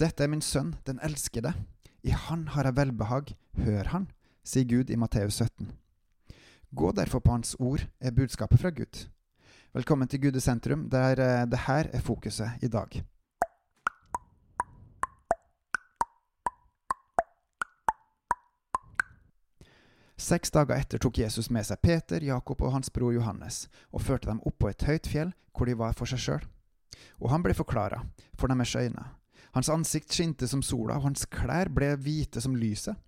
Dette er min sønn, den elskede. I han har jeg velbehag. Hør han, sier Gud i Matteus 17. Gå derfor på Hans ord, er budskapet fra Gud. Velkommen til Gud i sentrum, der eh, det her er fokuset i dag. Seks dager etter tok Jesus med seg Peter, Jakob og hans bror Johannes og førte dem opp på et høyt fjell hvor de var for seg sjøl. Og han ble forklara for deres øyne. Hans ansikt skinte som sola, og hans klær ble hvite som lyset.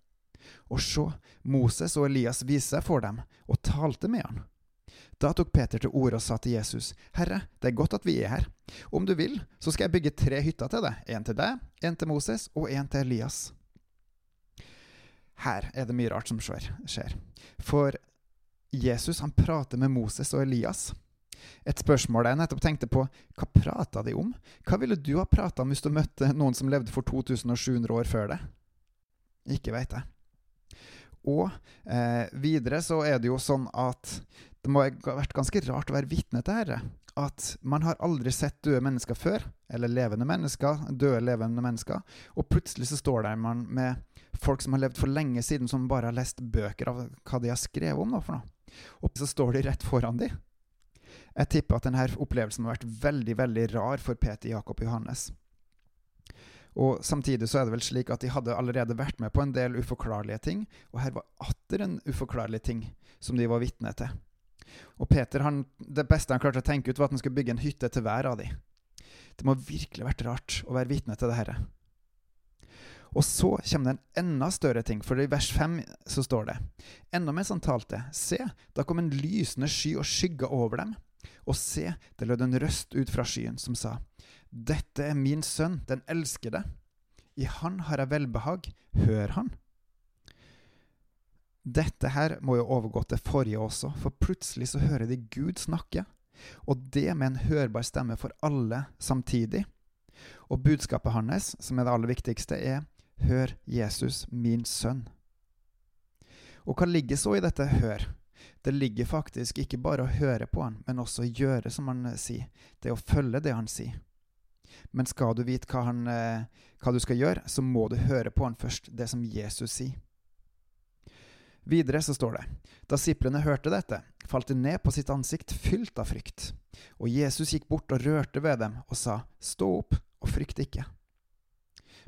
Og sjå, Moses og Elias viste seg for dem og talte med han. Da tok Peter til orde og sa til Jesus, Herre, det er godt at vi er her. Om du vil, så skal jeg bygge tre hytter til deg, en til deg, en til Moses og en til Elias. Her er det mye rart som skjer. For Jesus han prater med Moses og Elias. Et spørsmål jeg nettopp tenkte på, hva prata de om? Hva ville du ha prata om hvis du møtte noen som levde for 2700 år før det? Ikke veit jeg. Og eh, videre så er det jo sånn at det må ha vært ganske rart å være vitne til dette. At man har aldri sett døde mennesker før, eller levende mennesker, døde levende mennesker, og plutselig så står der man med folk som har levd for lenge siden, som bare har lest bøker av hva de har skrevet om. Da, for noe. Og så står de rett foran de. Jeg tipper at denne opplevelsen har vært veldig veldig rar for Peter, Jakob Johannes. Og Samtidig så er det vel slik at de hadde allerede vært med på en del uforklarlige ting, og her var atter en uforklarlig ting som de var vitne til. Og Peter, han, Det beste han klarte å tenke ut, var at han skulle bygge en hytte til hver av de. Det må virkelig vært rart å være vitne til det dette. Og så kommer det en enda større ting, for i vers 5 så står det Enda mens han talte, se, da kom en lysende sky og skygga over dem. Og se, det lød en røst ut fra skyen som sa, Dette er min sønn, den elskede. I han har jeg velbehag, hør han. Dette her må jo overgå til forrige også, for plutselig så hører de Gud snakke, og det med en hørbar stemme for alle samtidig. Og budskapet hans, som er det aller viktigste, er Hør, Jesus, min sønn. Og hva ligger så i dette hør? Det ligger faktisk ikke bare å høre på han, men også å gjøre som han eh, sier. Det å følge det han sier. Men skal du vite hva, han, eh, hva du skal gjøre, så må du høre på han først, det som Jesus sier. Videre så står det Da siplene hørte dette, falt de ned på sitt ansikt, fylt av frykt. Og Jesus gikk bort og rørte ved dem og sa, Stå opp og frykt ikke.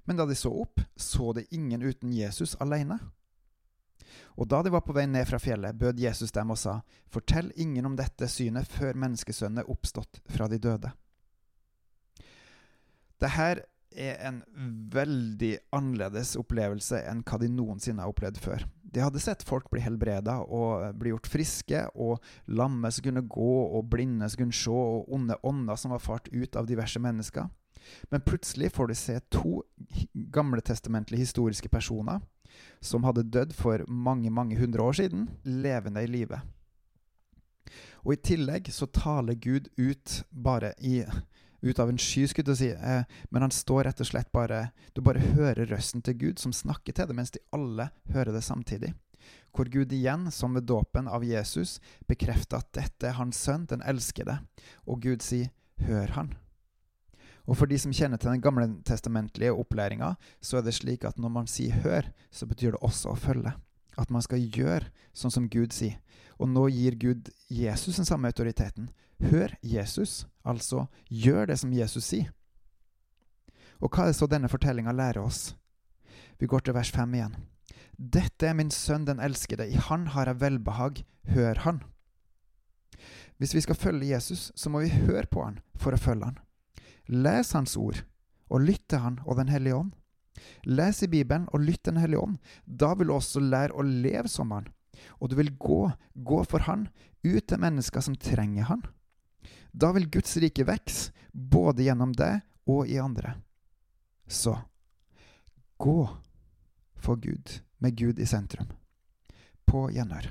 Men da de så opp, så de ingen uten Jesus alene. Og da de var på vei ned fra fjellet, bød Jesus dem og sa, Fortell ingen om dette synet før menneskesønnen er oppstått fra de døde. Dette er en veldig annerledes opplevelse enn hva de noensinne har opplevd før. De hadde sett folk bli helbreda og bli gjort friske, og lamme som kunne gå, og blinde som kunne se, og onde ånder som var fart ut av diverse mennesker. Men plutselig får de se to gamletestamentlige historiske personer som hadde dødd for mange, mange hundre år siden, levende i live. Og i tillegg så taler Gud ut bare i ut av en sky, skulle du si. Eh, men han står rett og slett bare Du bare hører røsten til Gud som snakker til deg, mens de alle hører det samtidig. Hvor Gud igjen, som ved dåpen av Jesus, bekrefter at dette er hans sønn, den elskede, og Gud sier 'hør han'. Og for de som kjenner til den gamle testamentlige opplæringa, så er det slik at når man sier 'hør', så betyr det også å følge. At man skal gjøre sånn som Gud sier. Og nå gir Gud Jesus den samme autoriteten. Hør Jesus, altså gjør det som Jesus sier. Og hva er det så denne fortellinga lærer oss? Vi går til vers fem igjen. Dette er min sønn den elskede, i han har jeg velbehag, hør han. Hvis vi skal følge Jesus, så må vi høre på han for å følge han. Les Hans ord, og lytt til Han og Den hellige ånd. Les i Bibelen og lytt Den hellige ånd. Da vil du også lære å leve som Han. Og du vil gå, gå for Han, ut til mennesker som trenger Han. Da vil Guds rike vokse, både gjennom deg og i andre. Så gå for Gud, med Gud i sentrum. På gjenhør.